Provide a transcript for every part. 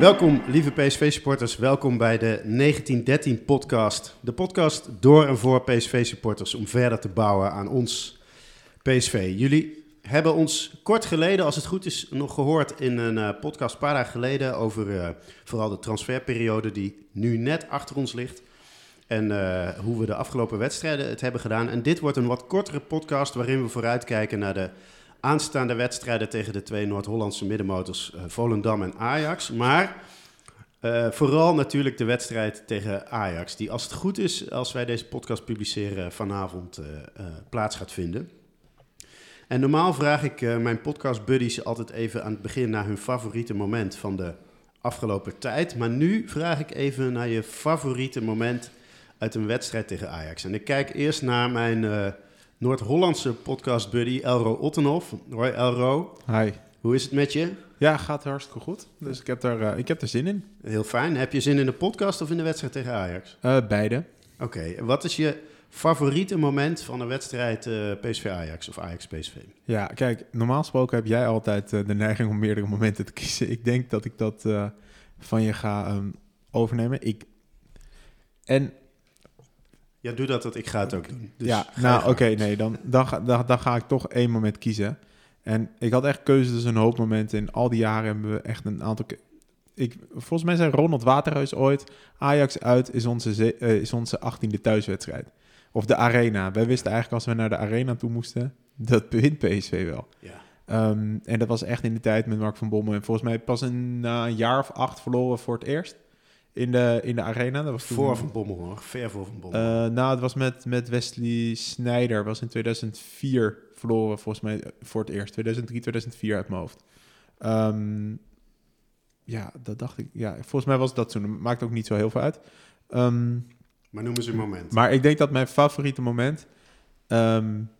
Welkom, lieve PSV-supporters. Welkom bij de 1913-podcast. De podcast door en voor PSV-supporters om verder te bouwen aan ons PSV. Jullie hebben ons kort geleden, als het goed is, nog gehoord in een uh, podcast een paar dagen geleden over uh, vooral de transferperiode die nu net achter ons ligt. En uh, hoe we de afgelopen wedstrijden het hebben gedaan. En dit wordt een wat kortere podcast waarin we vooruitkijken naar de aanstaande wedstrijden tegen de twee Noord-Hollandse middenmotors uh, Volendam en Ajax. Maar uh, vooral natuurlijk de wedstrijd tegen Ajax, die als het goed is, als wij deze podcast publiceren, vanavond uh, plaats gaat vinden. En normaal vraag ik mijn podcast buddies altijd even aan het begin naar hun favoriete moment van de afgelopen tijd. Maar nu vraag ik even naar je favoriete moment uit een wedstrijd tegen Ajax. En ik kijk eerst naar mijn Noord-Hollandse podcast buddy Elro Ottenhoff. Hoi Elro. Hi. Hoe is het met je? Ja, gaat hartstikke goed. Dus ik heb, er, uh, ik heb er zin in. Heel fijn. Heb je zin in de podcast of in de wedstrijd tegen Ajax? Uh, beide. Oké. Okay. Wat is je favoriete moment van een wedstrijd uh, PSV-Ajax of Ajax-PSV? Ja, kijk, normaal gesproken heb jij altijd de neiging om meerdere momenten te kiezen. Ik denk dat ik dat van je ga um, overnemen. Ik... En ja, doe dat, dat ik ga het ook doen. Dus ja, nou oké, okay, nee, dan, dan, ga, dan, dan ga ik toch één moment kiezen. En ik had echt keuze tussen een hoop momenten. In al die jaren hebben we echt een aantal... Ik, volgens mij zei Ronald Waterhuis ooit... Ajax uit is onze, uh, is onze 18e thuiswedstrijd. Of de arena. Wij wisten eigenlijk als we naar de arena toe moesten... dat wint PSV wel. Ja. Um, en dat was echt in de tijd met Mark van Bommel. En volgens mij pas een, na een jaar of acht verloren voor het eerst in de, in de arena. Dat was toen, voor Van Bommel hoor, ver voor Van Bommel. Uh, nou, het was met, met Wesley Snyder. was in 2004 verloren volgens mij voor het eerst. 2003, 2004 uit mijn hoofd. Um, ja, dat dacht ik. Ja, volgens mij was dat toen. Maakt ook niet zo heel veel uit. Um, maar noem eens een moment. Maar ik denk dat mijn favoriete moment um,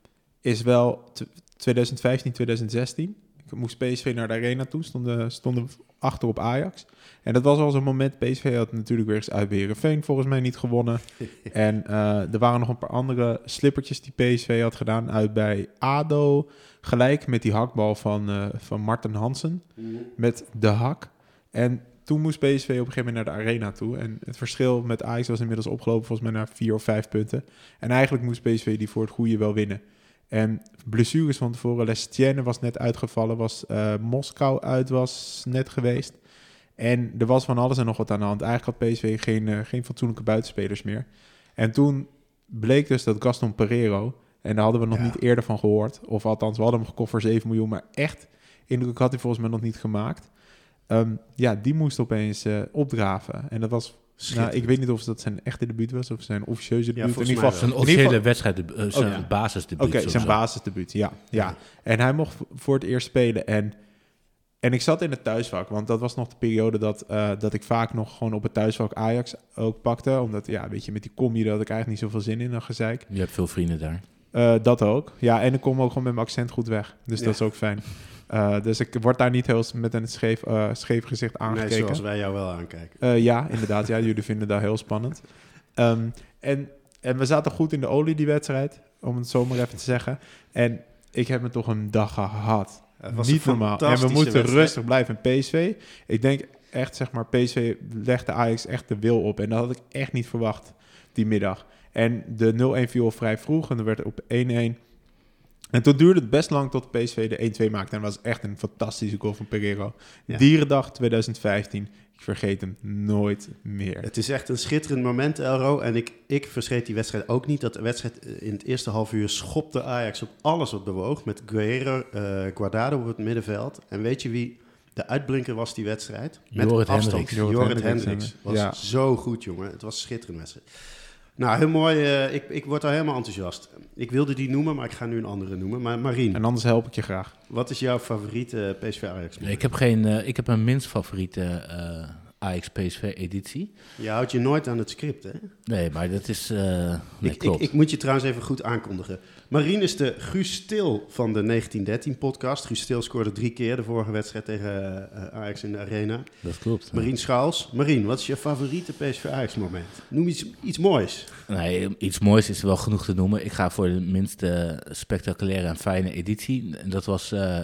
is wel 2015, 2016. Ik moest PSV naar de arena toe, stonden, stonden achter op Ajax. En dat was al zo'n moment, PSV had natuurlijk weer eens uit Veen volgens mij niet gewonnen. en uh, er waren nog een paar andere slippertjes die PSV had gedaan uit bij ADO. Gelijk met die hakbal van, uh, van Martin Hansen, met de hak. En toen moest PSV op een gegeven moment naar de arena toe. En het verschil met Ajax was inmiddels opgelopen volgens mij naar vier of vijf punten. En eigenlijk moest PSV die voor het goede wel winnen. En blessures van tevoren, Lestienne was net uitgevallen, was uh, Moskou uit, was net geweest. En er was van alles en nog wat aan de hand. Eigenlijk had PSV geen, uh, geen fatsoenlijke buitenspelers meer. En toen bleek dus dat Gaston Pereiro, en daar hadden we nog ja. niet eerder van gehoord, of althans, we hadden hem gekocht voor 7 miljoen, maar echt indruk had hij volgens mij nog niet gemaakt. Um, ja, die moest opeens uh, opdraven. En dat was nou, ik weet niet of dat zijn echte debuut was of zijn officieuze debuut. Ja, in ieder geval zijn officiële wedstrijd, uh, zijn oh, basisdebuut. Oké, okay, zijn basisdebuut, ja, ja. En hij mocht voor het eerst spelen. En, en ik zat in het thuisvak, want dat was nog de periode dat, uh, dat ik vaak nog gewoon op het thuisvak Ajax ook pakte. Omdat, ja, weet je, met die combi had ik eigenlijk niet zoveel zin in, dan gezeik. Je hebt veel vrienden daar. Uh, dat ook. Ja, en ik kom ook gewoon met mijn accent goed weg. Dus ja. dat is ook fijn. Uh, dus ik word daar niet heel met een scheef, uh, scheef gezicht aangekeken. Nee, zoals wij jou wel aankijken. Uh, ja, inderdaad. ja, jullie vinden dat heel spannend. Um, en, en we zaten goed in de olie die wedstrijd, om het zo maar even te zeggen. En ik heb me toch een dag gehad. Het was niet normaal. En we moeten wedstrijd. rustig blijven. En PSV, ik denk echt, zeg maar, PSV legde Ajax echt de wil op. En dat had ik echt niet verwacht die middag. En de 0-1 viel vrij vroeg en er werd op 1-1. En toen duurde het best lang tot PSV de 1-2 maakte. En dat was echt een fantastische goal van Pereiro. Ja. Dierendag 2015. Ik vergeet hem nooit meer. Het is echt een schitterend moment, Elro. En ik, ik verscheet die wedstrijd ook niet. Dat de wedstrijd in het eerste half uur schopte Ajax op alles wat bewoog. Met Guerrero, uh, Guardado op het middenveld. En weet je wie de uitblinker was die wedstrijd? Met Jorrit Hendricks. Jorrit Hendricks. Was ja. zo goed, jongen. Het was een schitterende wedstrijd. Nou, heel mooi. Uh, ik, ik word daar helemaal enthousiast. Ik wilde die noemen, maar ik ga nu een andere noemen. Maar Marien. En anders help ik je graag. Wat is jouw favoriete PSV Ajax? Nee, ik heb geen. Uh, ik heb een minst favoriete uh, Ajax PSV editie. Je houdt je nooit aan het script, hè? Nee, maar dat is. nee, ik, klopt. Ik, ik, moet je trouwens even goed aankondigen. Marien is de Guus Stil van de 1913-podcast. Guus Stil scoorde drie keer de vorige wedstrijd tegen uh, Ajax in de Arena. Dat klopt. Marien Schaals. Marien, wat is je favoriete PSV Ajax-moment? Noem iets, iets moois. Nee, iets moois is wel genoeg te noemen. Ik ga voor de minst spectaculaire en fijne editie. En dat was uh,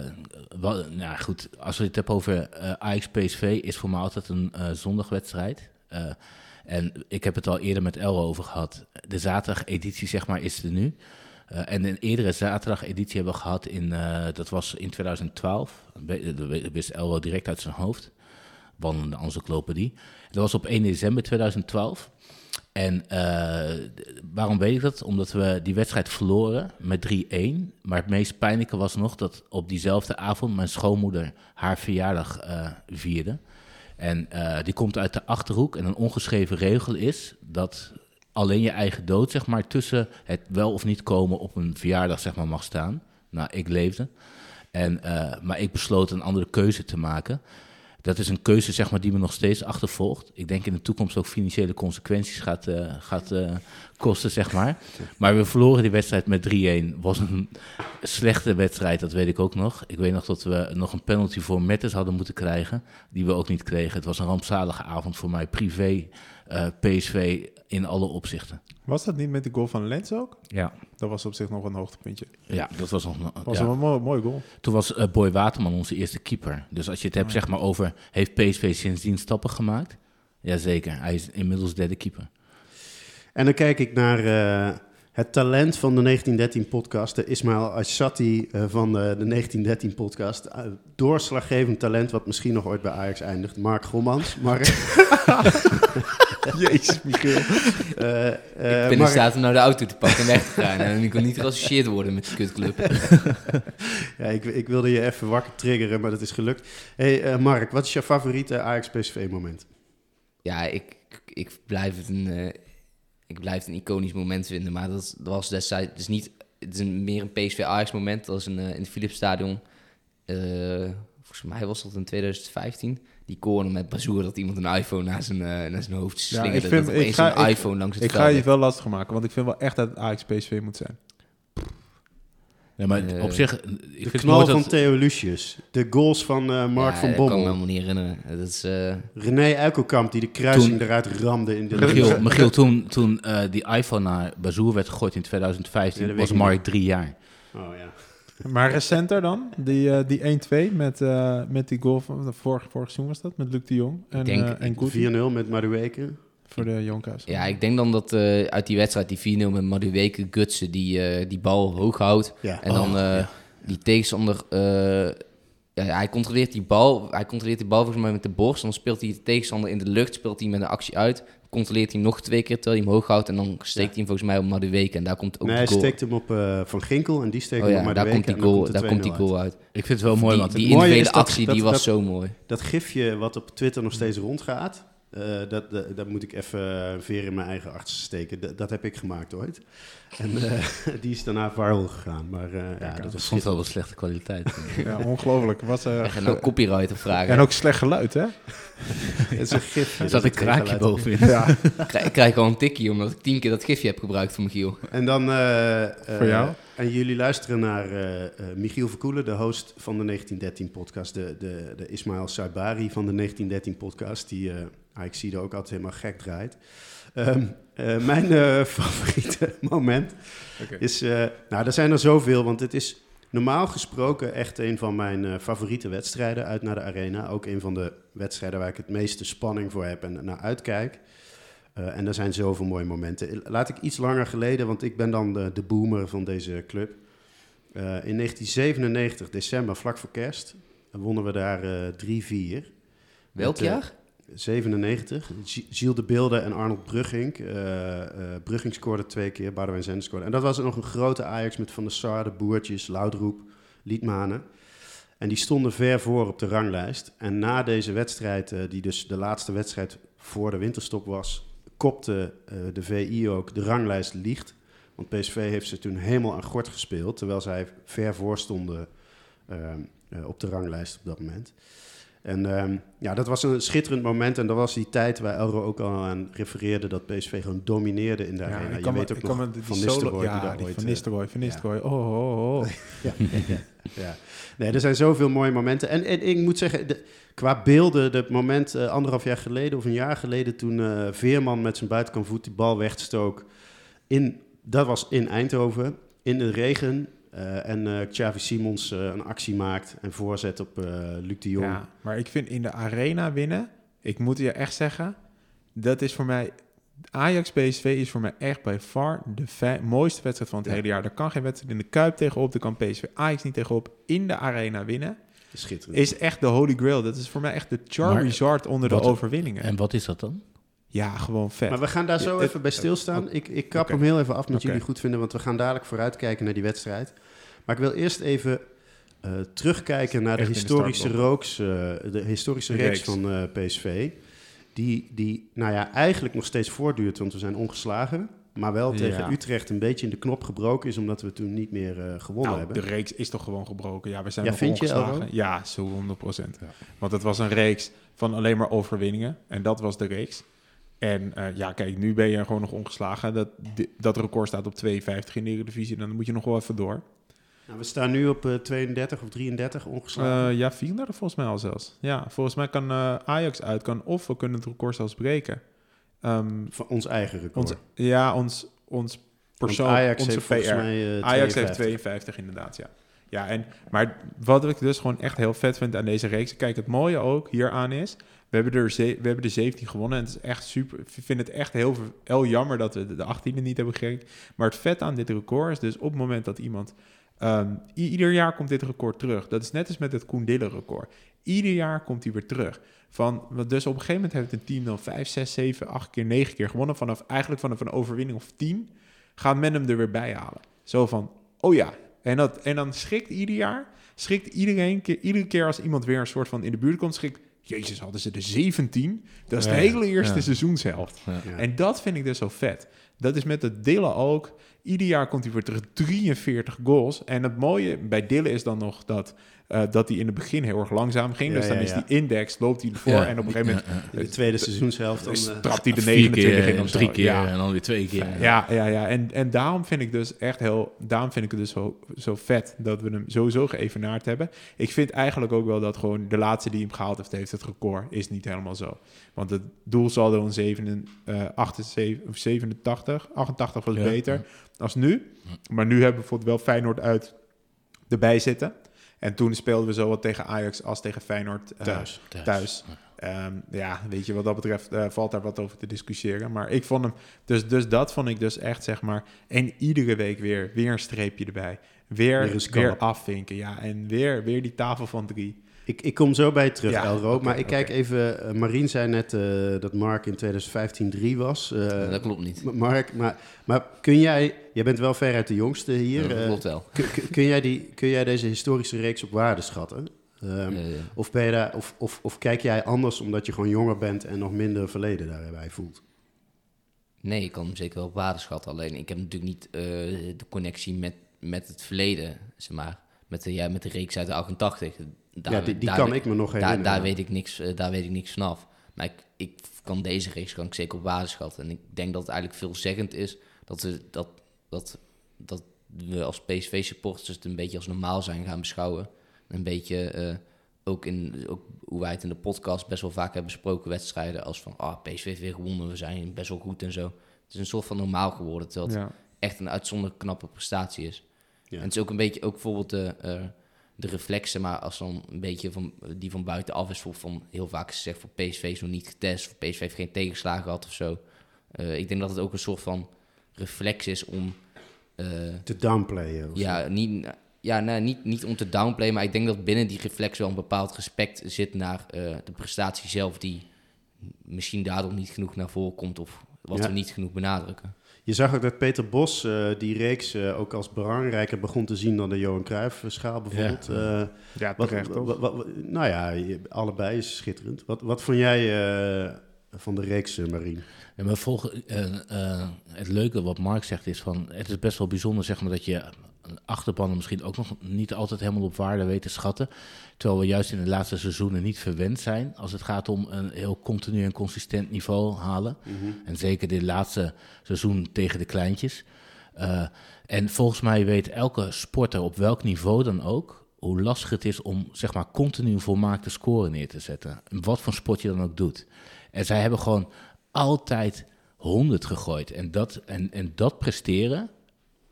wel, nou goed, als we het hebben over eh Ajax PSV, is voor mij altijd een eh, zondagwedstrijd. Eh, en ik heb het al eerder met Elro over gehad. De zaterdag-editie, zeg maar, is er nu. Eh, en een eerdere zaterdag-editie hebben we gehad in, eh, dat was in 2012. We- Dat wist Elro direct uit zijn hoofd. Wandelende encyclopedie. Dat was op 1 december 2012. En eh, waarom weet ik dat? Omdat we die wedstrijd verloren met 3-1. Maar het meest pijnlijke was nog dat op diezelfde avond mijn schoonmoeder haar verjaardag vierde. En die komt uit de achterhoek. En een ongeschreven regel is dat alleen je eigen dood, zeg maar, tussen het wel of niet komen op een verjaardag, zeg maar, mag staan. Nou, ik leefde. En, eh, maar ik besloot een andere keuze te maken. Dat is een keuze zeg maar, die me nog steeds achtervolgt. Ik denk in de toekomst ook financiële consequenties gaat, eh, gaat eh, kosten, zeg maar. Maar we verloren die wedstrijd met 3-1. was een slechte wedstrijd, dat weet ik ook nog. Ik weet nog dat we nog een penalty voor Mettes hadden moeten krijgen, die we ook niet kregen. Het was een rampzalige avond voor mij, privé, eh, PSV in alle opzichten. Was dat niet met de goal van Lens ook? Ja, Dat was op zich nog een hoogtepuntje. ja dat was nog een... Was ja. een mooi, mooi goal. Toen was eh, Boy Waterman onze eerste keeper. Dus als je het hebt zeg maar, over... Heeft PSV sindsdien stappen gemaakt? Jazeker, hij is inmiddels derde keeper. En dan kijk ik naar eh, het talent van de 1913-podcast, de Ismail Ashati eh, van de, de 1913-podcast. Eh, doorslaggevend talent, wat misschien nog ooit bij Ajax eindigt. Mark Gommans. Mark, Jezus, Michiel. eh, eh, ik ben in Mark- staat om nou de auto te pakken en weg te gaan. En ik wil niet geassocieerd worden met die kutclub. ja, ik, ik wilde je even wakker triggeren, maar dat is gelukt. Hey, eh, Mark, wat is je favoriete Ajax-PSV-moment? Ja, ik, ik, blijf het een, eh, ik blijf het een iconisch moment vinden. Maar dat, was destijds het is niet... Het is een, meer een PSV-Ajax moment. Dat was een, eh, in het Philipsstadion. Eh, volgens mij was dat in 2015. Die corner met Bazoer dat iemand een iPhone naar zijn, eh, naar zijn hoofd Ja, slingerde. ik vind- dat ik opeens ga- een ik- iPhone langs het Ik ga je wel lastig maken, want ik vind wel echt dat het Ajax PSV moet zijn. Nee, maar Eh, op zich... Ik De vind het knal van dat... Theo Lucius. De goals van eh, Mark Ja, van dat kan ik me Bommel. helemaal niet herinneren. Dat is... eh, René Uikelkamp die de kruising Toen- eruit ramde in de Michiel, Michiel, toen, toen eh, die iPhone naar Bazoer werd gegooid in 2015, Ja, dat weet was Mark drie jaar. Oh ja. Maar recenter dan, die, die 1-2 met, eh, met die goal van vorig, vorig seizoen was dat, met Luc de Jong en, denk- eh en Guti 4-0 met Madueke. Voor de Jonkhuis. Ja, ik denk dan dat eh, uit die wedstrijd, die 4-0 met Madueke, Gutsen, die, eh, die bal hoog houdt. Ja. En dan Oh, eh, ja. die tegenstander, eh, ja, hij controleert die bal, hij controleert die bal volgens mij met de borst. Dan speelt hij de tegenstander in de lucht, speelt hij met een actie uit. Controleert hij nog twee keer terwijl hij hem hoog houdt. En dan steekt hij hem volgens mij op Madueke. En daar komt ook nee, hij de goal. steekt hem op eh, Van Ginkel en die steekt oh hem op daar komt die goal, daar komt die 2-0 goal uit. Ik vind het wel mooi, die want die individuele dat- actie, dat- die was dat- zo mooi. Dat gifje wat op Twitter nog steeds rondgaat, eh, dat, dat, dat moet ik even een veer in mijn eigen arts steken. Dat, dat heb ik gemaakt ooit. En eh, die is daarna viral gegaan. Maar eh, ja, dat dat was wel wat slechte kwaliteit. Ja, ongelooflijk. Eh, Ik ga nou copyright op vragen. en ook slecht geluid, hè? Het is een gifje. Er zat een kraakje bovenin. Ja, Ik krijg, al een tikkie omdat ik tien keer dat gifje heb gebruikt voor Michiel. En dan... eh, eh, Voor jou? En jullie luisteren naar eh, eh, Michiel Verkoelen, de host van de 1913-podcast. De, de, de Ismail Saibari van de 1913-podcast, die uh, ik zie er ook altijd helemaal gek draait. Ehm, eh, mijn eh, favoriete moment is... eh, nou, er zijn er zoveel, want het is normaal gesproken echt een van mijn eh, favoriete wedstrijden uit naar de arena. Ook een van de wedstrijden waar ik het meeste spanning voor heb en naar uitkijk. Uh, en er zijn zoveel mooie momenten. Laat ik iets langer geleden, want ik ben dan de, de boomer van deze club. Uh, in 1997, december, vlak voor kerst, wonnen we daar uh, 3-4. Welk jaar? 97. Gilles de Beelde en Arnold Brugging. Uh, Brugging scoorde twee keer, Boudewijn Zender scoorde. En dat was nog een grote Ajax met Van der Sar, de Boertjes, Loudroep, Liedmanen. En die stonden ver voor op de ranglijst. En na deze wedstrijd, uh, die dus de laatste wedstrijd voor de winterstop was, kopte de VI ook de ranglijst liegt. Want PSV heeft ze toen helemaal aan gort gespeeld, terwijl zij ver voor stonden uh, op de ranglijst op dat moment. En um, ja, dat was een schitterend moment. En dat was die tijd waar Elro ook al aan refereerde... dat PSV gewoon domineerde in de ja, arena. Je weet ook nog me, van Nistelrooy. Ja, die ooit, van uh, Nistelrooy, van Nistelrooy. Oh, oh, oh. ja, ja. Nee, er zijn zoveel mooie momenten. En, en ik moet zeggen, de, qua beelden... het moment uh, anderhalf jaar geleden of een jaar geleden... toen uh, Veerman met zijn buitenkant voet die bal wegstook... In, dat was in Eindhoven, in de regen... Eh, en eh Xavi Simons eh, een actie maakt en voorzet op eh, Luc de Jong. Ja, maar ik vind in de arena winnen, ik moet je echt zeggen, dat is voor mij, Ajax PSV is voor mij echt bij far de mooiste wedstrijd van het Ja. hele jaar. Er kan geen wedstrijd in de Kuip tegenop, er kan PSV Ajax niet tegenop. In de arena winnen Schitterend. is echt de holy grail. Dat is voor mij echt de Charizard onder de overwinningen. En wat is dat dan? Ja, gewoon vet. Maar we gaan daar zo Ja, even bij stilstaan. Ik, ik kap hem heel even af met jullie goed vinden, want we gaan dadelijk vooruitkijken naar die wedstrijd. Maar ik wil eerst even eh, terugkijken naar de de historische, rooks, eh, de historische reeks, Reeks. van eh, PSV. Die, die, nou ja, eigenlijk nog steeds voortduurt, want we zijn ongeslagen. Maar wel tegen Ja. Utrecht een beetje in de knop gebroken is, omdat we toen niet meer eh, gewonnen Nou, de hebben. reeks is toch gewoon gebroken. Ja, we zijn Ja, nog vind je, ongeslagen. Ja, zo 100 procent. Ja. Want het was een reeks van alleen maar overwinningen. En dat was de reeks. En eh, ja, kijk, nu ben je gewoon nog ongeslagen. Dat, dat record staat op 52 in de Eredivisie. Dan moet je nog wel even door. Nou, we staan nu op eh, 32 of 33 ongeslagen. Eh, ja, 34 volgens mij al zelfs. Ja, volgens mij kan eh, Ajax uit kan. Of we kunnen het record zelfs breken. Ehm, van ons eigen record. ons, ja, ons, ons Want persoon, Ajax onze heeft PR. mij eh, Ajax 52. heeft 52 inderdaad, ja. Ja, en, maar wat ik dus gewoon echt heel vet vind aan deze reeks... Kijk, het mooie ook hieraan is... We hebben, er we hebben de 17 gewonnen en het is echt super... Ik vind het echt heel, jammer dat we de 18e niet hebben gekregen. Maar het vet aan dit record is dus op het moment dat iemand... ehm, ieder jaar komt dit record terug. Dat is net als met het Koen Dille record. Ieder jaar komt hij weer terug. Van, dus op een gegeven moment heeft een team dan 5, 6, 7, 8 keer, 9 keer gewonnen. Vanaf, eigenlijk vanaf een overwinning of 10 gaat men hem er weer bij halen. Zo van, oh ja. En, dat, en dan schrikt ieder jaar, schrikt iedereen, iedere keer als iemand weer een soort van in de buurt komt, schrikt, jezus, hadden ze de 17? Dat is de hele eerste ja. seizoenshelft. En dat vind ik dus zo vet. Dat is met het Dillen ook. Ieder jaar komt hij weer terug 43 goals. En het mooie bij Dillen is dan nog dat, eh, dat hij in het begin heel erg langzaam ging. Ja, dus dan ja, is die index, loopt hij ervoor. En op een gegeven moment de tweede seizoenshelft. Dan, eh, trapt hij de Vier 29 keer, in of drie keer en dan weer twee keer. Ja, ja, ja. En, en daarom vind ik dus echt heel, daarom vind ik het dus zo, zo vet dat we hem sowieso geëvenaard hebben. Ik vind eigenlijk ook wel dat gewoon de laatste die hem gehaald heeft, heeft het record, is niet helemaal zo. Want het doelsaldo een 7, eh, 78, of 87, 88 was beter als nu. Maar nu hebben we bijvoorbeeld wel Feyenoord uit erbij zitten. En toen speelden we zowel tegen Ajax als tegen Feyenoord eh, Thuis. thuis. Ehm, ja, weet je, wat dat betreft eh, valt daar wat over te discussiëren. Maar ik vond hem, dus, dus dat vond ik dus echt, zeg maar. En iedere week weer, weer een streepje erbij. Weer, Weer weer, afvinken, ja. En weer, weer die tafel van drie. Ik, ik kom zo bij je terug, Ja, Elro. maar ik kijk even... eh, Marien zei net eh, dat Mark in 2015 3 was. Eh, Ja, dat klopt niet. Mark, maar, maar kun jij... Jij bent wel veruit de jongste hier. dat klopt wel. kun, jij die, kun jij deze historische reeks op waarde schatten? Ehm, Eh, of, ben je daar, of, of, of kijk jij anders omdat je gewoon jonger bent en nog minder verleden daarbij voelt? nee, ik kan hem zeker wel op waarde schatten. Alleen ik heb natuurlijk niet de connectie met, met het verleden, zeg maar. Met de, ja, met de reeks uit de 88. Daar, ja, die, die daar kan ik me nog daar, herinneren. daar, weet ik niks, eh, daar weet ik niks vanaf. Maar ik, ik kan deze reeks kan ik zeker op waarde schatten. En ik denk dat het eigenlijk veelzeggend is dat, we, dat, dat, dat we als PSV-supporters het een beetje als normaal zijn gaan beschouwen. Een beetje eh, ook, in, ook hoe wij het in de podcast best wel vaak hebben besproken, wedstrijden als van ah, PSV heeft weer gewonnen, we zijn best wel goed en zo. Het is een soort van normaal geworden, terwijl het Ja. echt een uitzonderlijk knappe prestatie is. Ja. En het is ook een beetje, ook bijvoorbeeld de, eh, de reflexen, maar als dan een beetje van, die van buitenaf is, van heel vaak gezegd voor PSV is nog niet getest, of PSV heeft geen tegenslagen gehad of zo. Eh, ik denk dat het ook een soort van reflex is om, eh, Te downplayen. zo. ja, niet, ja nee, niet, niet om te downplayen, maar ik denk dat binnen die reflex wel een bepaald respect zit naar eh, de prestatie zelf, die misschien daardoor niet genoeg naar voren komt of wat Ja. we niet genoeg benadrukken. Je zag ook dat Peter Bos eh, die reeks eh, ook als belangrijker begon te zien dan de Johan Cruijff-schaal bijvoorbeeld. Ja. Eh, Ja, wat, terecht, wat- wat- nou ja, allebei is schitterend. Wat, wat vond jij eh, van de reeks, eh, Marien? Ja, maar volg, eh, eh, het leuke wat Mark zegt is van, het is best wel bijzonder zeg maar dat je achterban misschien ook nog niet altijd helemaal op waarde weet te schatten. Terwijl we juist in de laatste seizoenen niet verwend zijn als het gaat om een heel continu en consistent niveau halen. En zeker dit laatste seizoen tegen de kleintjes. Eh, en volgens mij weet elke sporter op welk niveau dan ook hoe lastig het is om zeg maar continu volmaakte score neer te zetten. En Wat voor sport je dan ook doet. En zij hebben gewoon altijd 100 gegooid. En dat, en, en dat presteren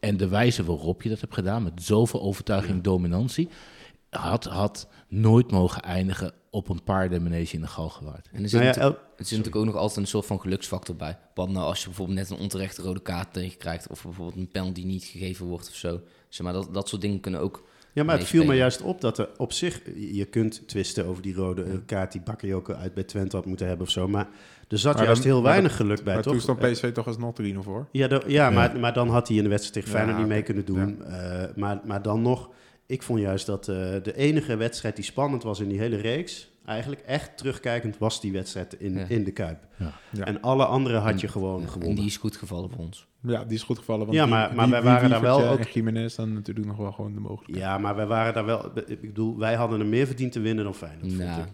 En de wijze waarop je dat hebt gedaan, met zoveel overtuiging, dominantie, had, had nooit mogen eindigen op een paardenmanege in de Galgenwaard. En er zit, Nou ja, natuurlijk, El- er zit natuurlijk ook nog altijd een soort van geluksfactor bij. Wat nou als je bijvoorbeeld net een onterechte rode kaart tegenkrijgt... of bijvoorbeeld een penalty die niet gegeven wordt of zo. Zeg maar, dat, dat soort dingen kunnen ook... Ja, maar het viel me juist op dat er op zich... Je kunt twisten over die rode eh, kaart die Bakayoko uit bij Twente had moeten hebben of zo. Maar er zat Maar juist dan- heel weinig geluk bij, maar toch? toen stond PSV toch alsnog 3-0 voor. Ja, ja, Maar, maar dan had hij in de wedstrijd tegen Ja, Feyenoord niet mee kunnen doen. Eh, maar, maar dan nog, ik vond juist dat eh, de enige wedstrijd die spannend was in die hele reeks... eigenlijk echt terugkijkend was die wedstrijd in, Ja. in de Kuip. Ja. En alle andere had je En- gewoon En gewonnen. die is goed gevallen voor ons. Ja, die is goed gevallen. Want Ja, die- maar- maar die- wij die waren daar wel ook- En Jiménez dan natuurlijk nog wel gewoon de mogelijkheid. Ja, maar wij waren daar wel... Ik bedoel, wij hadden er meer verdiend te winnen dan Feyenoord, vond Nou, ik.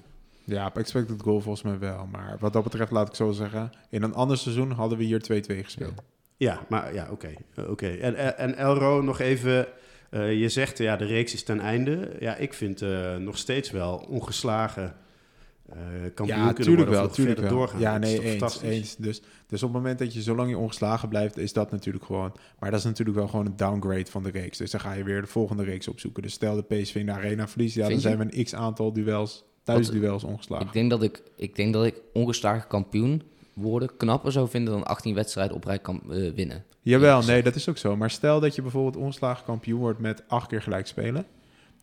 Ja, op expected goal volgens mij wel. Maar wat dat betreft, laat ik zo zeggen... in een ander seizoen hadden we hier 2-2 gespeeld. Ja, maar ja, oké. Oké. En, en en Elro, nog even... eh, je zegt, ja, de reeks is ten einde. Ja, ik vind eh, nog steeds wel ongeslagen eh kampioen Ja, kunnen tuurlijk worden wel, of nog tuurlijk verder wel. doorgaan. Ja, Dat is nee, toch eens, fantastisch? eens. Dus, dus op het moment dat je zolang je ongeslagen blijft, is dat natuurlijk gewoon... Maar dat is natuurlijk wel gewoon een downgrade van de reeks. Dus dan ga je weer de volgende reeks opzoeken. Dus stel de PSV in de arena verliest, ja, dan zijn we een x-aantal duels, thuisduels ongeslagen. ik, denk dat ik, ik denk dat ik ongeslagen kampioen worden knapper zou vinden dan 18 wedstrijden op rij kan eh, winnen. Jawel, Ja, nee, dat is ook zo. Maar stel dat je bijvoorbeeld ongeslagen kampioen wordt met acht keer gelijk spelen.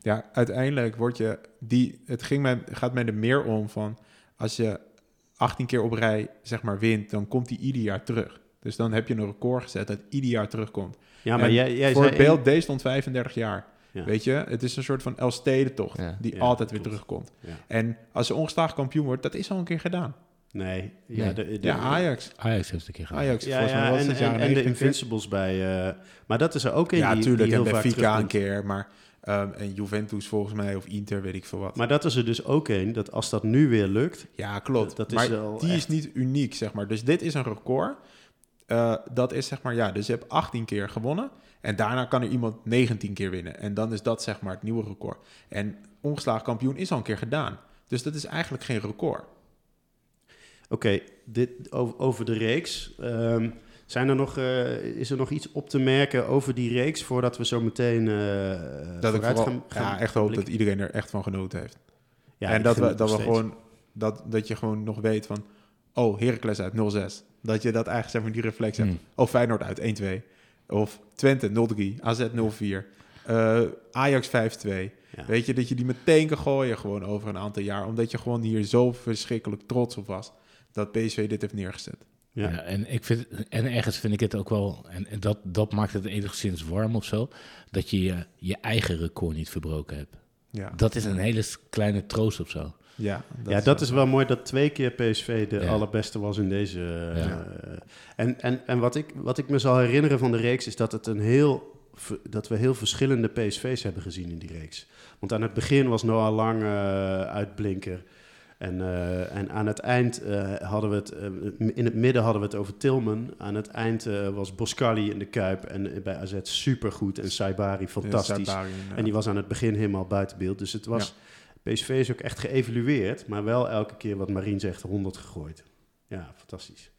Ja, uiteindelijk word je die. Het ging mij, gaat mij er meer om van als je 18 keer op rij zeg maar wint, dan komt die ieder jaar terug. Dus dan heb je een record gezet dat ieder jaar terugkomt. Ja, maar En jij, jij Voor het beeld, deze stond 35 jaar. Ja. Weet je, het is een soort van Elfstedentocht Ja. die Ja, altijd weer klopt. terugkomt. Ja. En als je ongeslagen kampioen wordt, dat is al een keer gedaan. Nee. Ja, Nee. de, de- Ja, Ajax. Ajax heeft het een keer gedaan. Ajax, Ja, mij en, het en, jaren en de 90 een keer. Invincibles bij... eh, maar dat is er ook een Ja, die, tuurlijk. die heel en Benfica een keer, maar ehm, en Juventus volgens mij of Inter, weet ik veel wat. Maar dat is er dus ook een, dat als dat nu weer lukt... ja, klopt. dat is maar wel die echt- is niet uniek, zeg maar. Dus dit is een record. Eh, dat is zeg maar, ja, dus je hebt 18 keer gewonnen. En daarna kan er iemand 19 keer winnen. En dan is dat zeg maar het nieuwe record. En ongeslagen kampioen is al een keer gedaan. Dus dat is eigenlijk geen record. Oké, dit over, over de reeks. Ehm, zijn er nog, eh, is er nog iets op te merken over die reeks voordat we zo meteen eh Dat ik vooral, gaan, gaan ja, echt hoop blikken? dat iedereen er echt van genoten heeft. Ja, en dat we, dat we steeds. gewoon, dat, dat je gewoon nog weet van, oh, Heracles uit 0-6. Dat je dat eigenlijk, zeg maar, die reflex hebt. Oh, Feyenoord uit 1-2. Of Twente 0-3, AZ 0-4, eh, Ajax 5-2. Ja. Weet je, dat je die meteen kan gooien gewoon over een aantal jaar. Omdat je gewoon hier zo verschrikkelijk trots op was. Dat PSV dit heeft neergezet. Ja. Ja, en, ik vind, en ergens vind ik het ook wel, en, en dat, dat maakt het enigszins warm of zo, dat je je, je eigen record niet verbroken hebt. Ja, Dat is een hele kleine troost of zo. ja, ja, dat is wel mooi dat twee keer PSV de Ja. allerbeste was in deze. eh, en en, en wat, ik, wat ik me zal herinneren van de reeks is dat, het een heel, dat we heel verschillende PSV's hebben gezien in die reeks. Want aan het begin was Noah Lang eh, uitblinker. En, eh, en aan het eind eh, hadden we het, eh, in het midden hadden we het over Tilman. Aan het eind was Boscali in de Kuip en bij AZ supergoed en Saibari fantastisch. Saibari, En die was aan het begin helemaal buiten beeld. Dus het was, PSV is ook echt geëvalueerd, maar wel elke keer wat Marien zegt, 100 gegooid. Ja, fantastisch.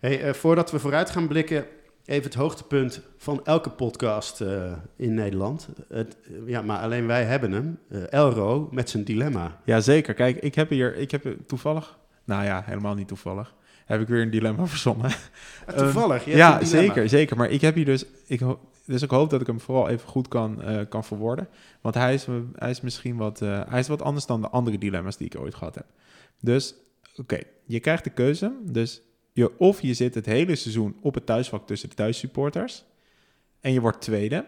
Hey, voordat we vooruit gaan blikken, even het hoogtepunt van elke podcast eh, in Nederland. Het, eh, ja, maar alleen wij hebben hem. Eh, Elro met zijn dilemma. Ja, zeker. Kijk, ik heb hier, ik heb toevallig, nou ja, helemaal niet toevallig, heb ik weer een dilemma verzonnen. Ah, toevallig, hebt ja, zeker, zeker. Maar ik heb hier dus, ik, dus ik hoop dat ik hem vooral even goed kan, kan verwoorden. Want hij is, hij is misschien wat, hij is wat anders dan de andere dilemma's die ik ooit gehad heb. Dus, oké, je krijgt de keuze. Dus je, of je zit het hele seizoen op het thuisvak tussen de thuissupporters en je wordt tweede.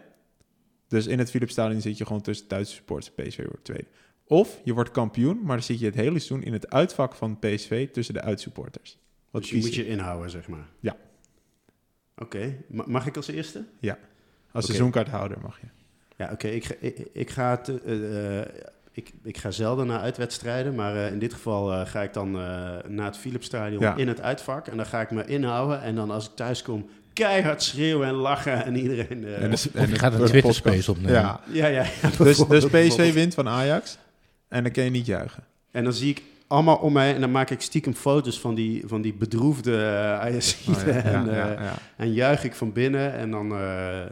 Dus in het Philipsstadion zit je gewoon tussen thuissupporters en PSV wordt tweede. Of je wordt kampioen, maar dan zit je het hele seizoen in het uitvak van PSV tussen de uitsupporters. Wat Dus je moet je inhouden, zeg maar. Ja. Oké, Ma- mag ik als eerste? Als Oké. seizoenkaarthouder mag je. Ja, oké. Ik, ga- ik, ik, ga het, eh, eh, ik, ik ga zelden naar uitwedstrijden, maar eh, in dit geval eh, ga ik dan eh, naar het Philipsstadion Ja. in het uitvak. En dan ga ik me inhouden. En dan als ik thuis kom, keihard schreeuwen en lachen en iedereen... eh, En Of je gaat een de Twitter podcast. space opnemen. Ja. ja, ja, ja, Dus, dus PSV wint van Ajax en dan kan je niet juichen. En dan zie ik allemaal om mij. En dan maak ik stiekem foto's van die, van die bedroefde uh. Oh, ja, en, ja, eh, ja, ja. en juich ik van binnen en dan, eh,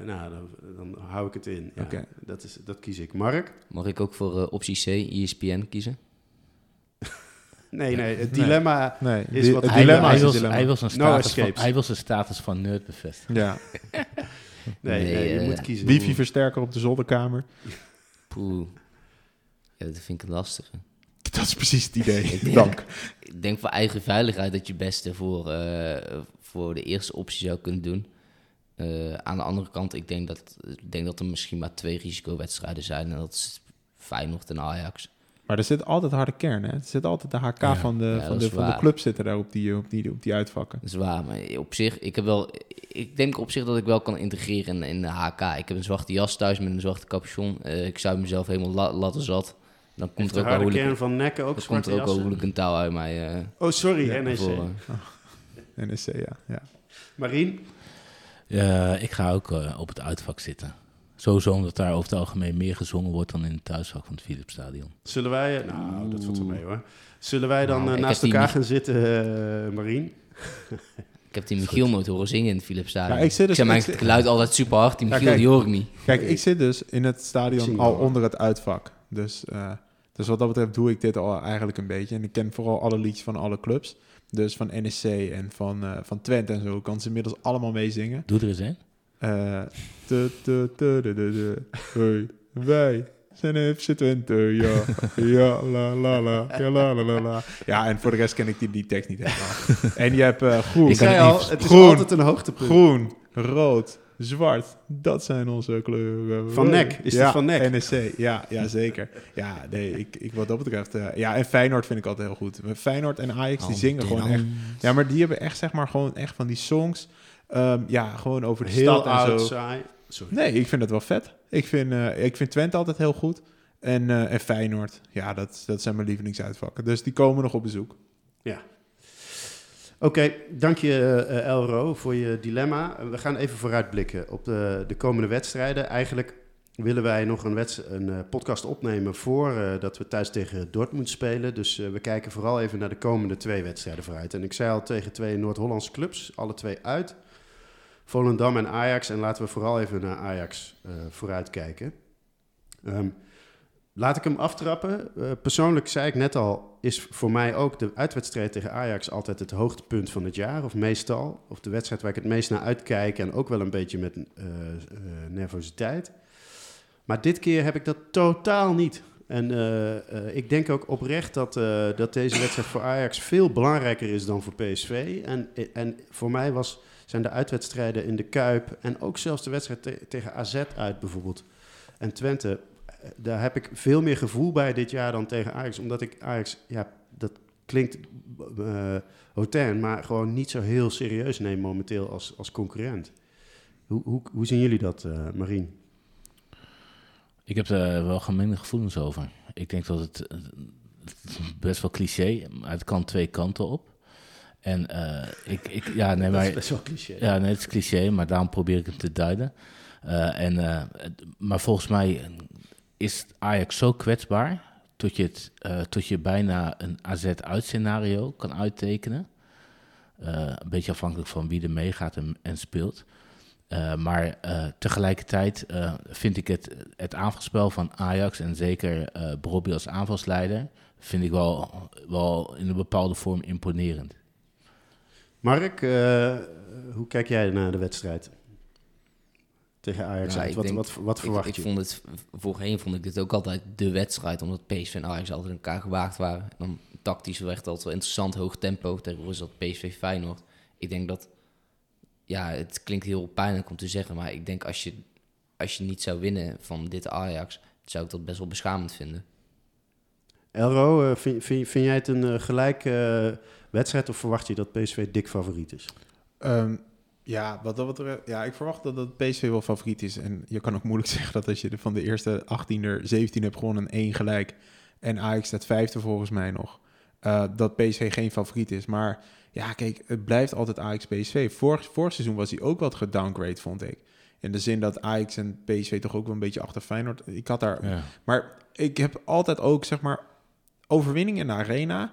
nou, dan, dan hou ik het in. Ja, Oké. dat, is, dat kies ik. Mark? Mag ik ook voor optie C, ESPN kiezen? Nee, nee, het dilemma... Nee, Is wat het hij- dilemma hij, is wil, dilemma. hij, wil zijn No status van, hij wil zijn status van nerd bevestigen. Ja, Nee, Nee, nee, je moet kiezen. wifi-versterker op de zolderkamer. Poeh. Ja, dat vind ik een lastige. Dat is precies het idee. Ik denk- Dank. Ik denk voor eigen veiligheid dat je beste voor, eh, voor de eerste optie zou kunnen doen. Eh, aan de andere kant, ik denk, dat, ik denk dat er misschien maar twee risicowedstrijden zijn. En dat is Feyenoord en Ajax. Maar er zit altijd harde kern, hè? Er zit altijd de HK Ja. van, de, Ja, van, de, van de club zitten daar op die, op, die, op die uitvakken. Dat is waar, maar op zich, ik heb wel... Ik denk op zich dat ik wel kan integreren in, in de HK. Ik heb een zwarte jas thuis met een zwarte capuchon. Eh, ik zou mezelf helemaal la, latten zat. Dan komt Heeft er ook wel kern van nekken ook dan komt er ook wel hooligan taal uit mij. eh, Oh, sorry, Ja, NEC. voor. NSC, ja. ja. Marien? Ik ga ook eh, op het uitvak zitten. Sowieso omdat daar over het algemeen meer gezongen wordt dan in het thuisvak van het Philipsstadion. Zullen wij... eh, Nou, dat valt wel mee hoor. Zullen wij dan Nou, naast elkaar gaan zitten, Marien? Ik heb die Michiel nooit horen zingen in het Philipsstadion. Ja, ik zit dus- zeg maar, ik het zit- geluid altijd super hard. Die Ja, Michiel, kijk. die hoor ik niet. Kijk, ik zit dus in het stadion al onder het uitvak. Dus, eh, dus wat dat betreft doe ik dit al eigenlijk een beetje. En ik ken vooral alle liedjes van alle clubs. Dus van NSC en van, eh, van Twente en zo. Ik kan ze inmiddels allemaal meezingen. Doe er eens een. Eh. Hey, wij zijn FC Twente, ja. Ja, la, la, la. Ja, la, la, la, la. Ja, en voor de rest ken ik die, die tekst niet helemaal. en je hebt eh, groen, Ik zei al, het is groen, altijd een hoogtepunt. groen, rood, zwart. Dat zijn onze kleuren. Van. NEC, is ja, van NEC? NSC, ja, ja zeker. Ja, nee, ik, ik, wat dat betreft... eh, ja, en Feyenoord vind ik altijd heel goed. Feyenoord en Ajax, die zingen gewoon echt... Ja, maar die hebben echt, zeg maar, gewoon echt van die songs... ehm, ja, gewoon over de Heel en oud, zo. saai. Sorry. Nee, ik vind het wel vet. Ik vind, eh, ik vind Twente altijd heel goed. En, eh, en Feyenoord, ja, dat, dat zijn mijn lievelingsuitvakken. Dus die komen nog op bezoek. Oké, dank je eh, Elro voor je dilemma. We gaan even vooruitblikken op de, de komende wedstrijden. Eigenlijk willen wij nog een, een eh, podcast opnemen voordat dat we thuis tegen Dortmund spelen. Dus eh, we kijken vooral even naar de komende twee wedstrijden vooruit. En ik zei al tegen twee Noord-Hollandse clubs, alle twee uit. Volendam en Ajax. En laten we vooral even naar Ajax eh vooruit kijken. Ehm, Laat ik hem aftrappen. Eh, persoonlijk zei ik net al, is voor mij ook de uitwedstrijd tegen Ajax altijd het hoogtepunt van het jaar. Of meestal. Of de wedstrijd waar ik het meest naar uitkijk. En ook wel een beetje met eh, eh, nervositeit. Maar dit keer heb ik dat totaal niet. En ik denk ook oprecht dat, dat deze wedstrijd voor Ajax veel belangrijker is dan voor PSV. En, en voor mij was, zijn de uitwedstrijden in de Kuip en ook zelfs de wedstrijd te- tegen AZ uit bijvoorbeeld. En Twente, daar heb ik veel meer gevoel bij dit jaar dan tegen Ajax. Omdat ik Ajax, ja, dat klinkt hotain, maar gewoon niet zo heel serieus neem momenteel als, als concurrent. Hoe, hoe, hoe zien jullie dat, eh Marien? Ik heb er wel gemengde gevoelens over. Ik denk dat het, best wel cliché, maar het kan twee kanten op. En eh, ik, ik, ja, nee, dat is maar, best wel cliché. ja, nee, het is cliché, maar daarom probeer ik het te duiden. En, maar volgens mij is Ajax zo kwetsbaar tot je, het, eh, tot je bijna een AZ-uitscenario kan uittekenen. Eh, een beetje afhankelijk van wie er meegaat en, en speelt. Eh, maar eh, tegelijkertijd eh, vind ik het, het aanvalspel van Ajax en zeker eh Brobby als aanvalsleider, vind ik wel, wel in een bepaalde vorm imponerend. Mark, eh, hoe kijk jij naar de wedstrijd? Tegen Ajax Ja, uit. Wat, denk- wat, wat verwacht ik, je? ik vond het, voorheen vond ik dit ook altijd de wedstrijd, omdat PSV en Ajax altijd in elkaar gewaagd waren. En dan tactisch werd het altijd wel interessant, hoog tempo. Tegenwoordig is dat PSV Feyenoord. Ik denk dat, ja, het klinkt heel pijnlijk om te zeggen, maar ik denk als je, als je niet zou winnen van dit Ajax, zou ik dat best wel beschamend vinden. Elro, eh, vind, vind, vind jij het een eh, gelijke eh, wedstrijd of verwacht je dat PSV dik favoriet is? Ehm, ja, wat dat betreft, ja, ik verwacht dat het PSV wel favoriet is. En je kan ook moeilijk zeggen dat als je van de eerste 18 er 17 hebt gewonnen en één gelijk. En Ajax staat vijfde volgens mij nog. eh, dat PSV geen favoriet is. Maar ja, kijk, het blijft altijd Ajax-PSV. Vorig, vorig seizoen was hij ook wat gedowngrade, vond ik. In de zin dat Ajax en PSV toch ook wel een beetje achter Feyenoord. Ik had daar Ja. maar ik heb altijd ook, zeg maar, overwinning in de arena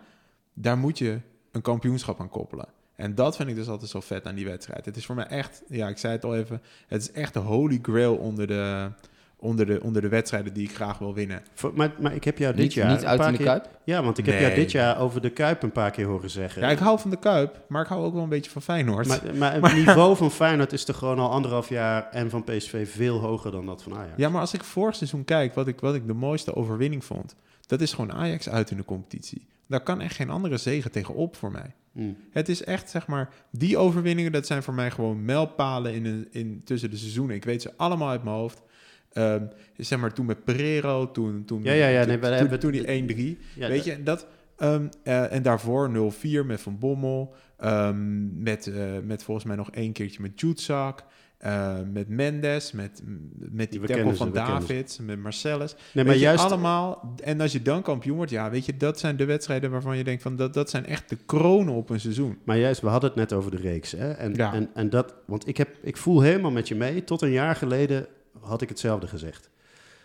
daar moet je een kampioenschap aan koppelen. En dat vind ik dus altijd zo vet aan die wedstrijd. Het is voor mij echt, ja, ik zei het al even, het is echt de holy grail onder de, onder de, onder de wedstrijden die ik graag wil winnen. Voor- maar, maar ik heb jou dit Niet, jaar... niet een uit paar in de keer- Kuip? Ja, want ik heb jou dit jaar over de Kuip een paar keer horen zeggen. Ja, ik hou van de Kuip, maar ik hou ook wel een beetje van Feyenoord. Maar, maar het niveau van Feyenoord is toch gewoon al anderhalf jaar en van PSV veel hoger dan dat van Ajax. Ja, maar als ik vorig seizoen kijk, wat ik, wat ik de mooiste overwinning vond, dat is gewoon Ajax uit in de competitie. Daar kan echt geen andere zegen tegenop voor mij. Mm. Het is echt, zeg maar, die overwinningen, dat zijn voor mij gewoon mijlpalen in, een, in, tussen de seizoenen. Ik weet ze allemaal uit mijn hoofd. Ehm, zeg maar, toen met Pereiro, toen, toen, Ja, ja, ja, toen, nee, wij toen, hebben- toen die 1-3. Ja, weet je, dat, ehm, eh, en daarvoor 0-4 met Van Bommel. ehm, met, eh, met volgens mij nog één keertje met Jutsak. Eh, met Mendes, met, met die We tackle kennen van ze. Davids, met Marcellus. Nee, maar juist... allemaal. En als je dan kampioen wordt, ja, weet je, dat zijn de wedstrijden waarvan je denkt van dat, dat zijn echt de kronen op een seizoen. Maar juist, we hadden het net over de reeks. Hè? En, Ja. en, en dat, want ik, heb, ik voel helemaal met je mee. Tot een jaar geleden had ik hetzelfde gezegd.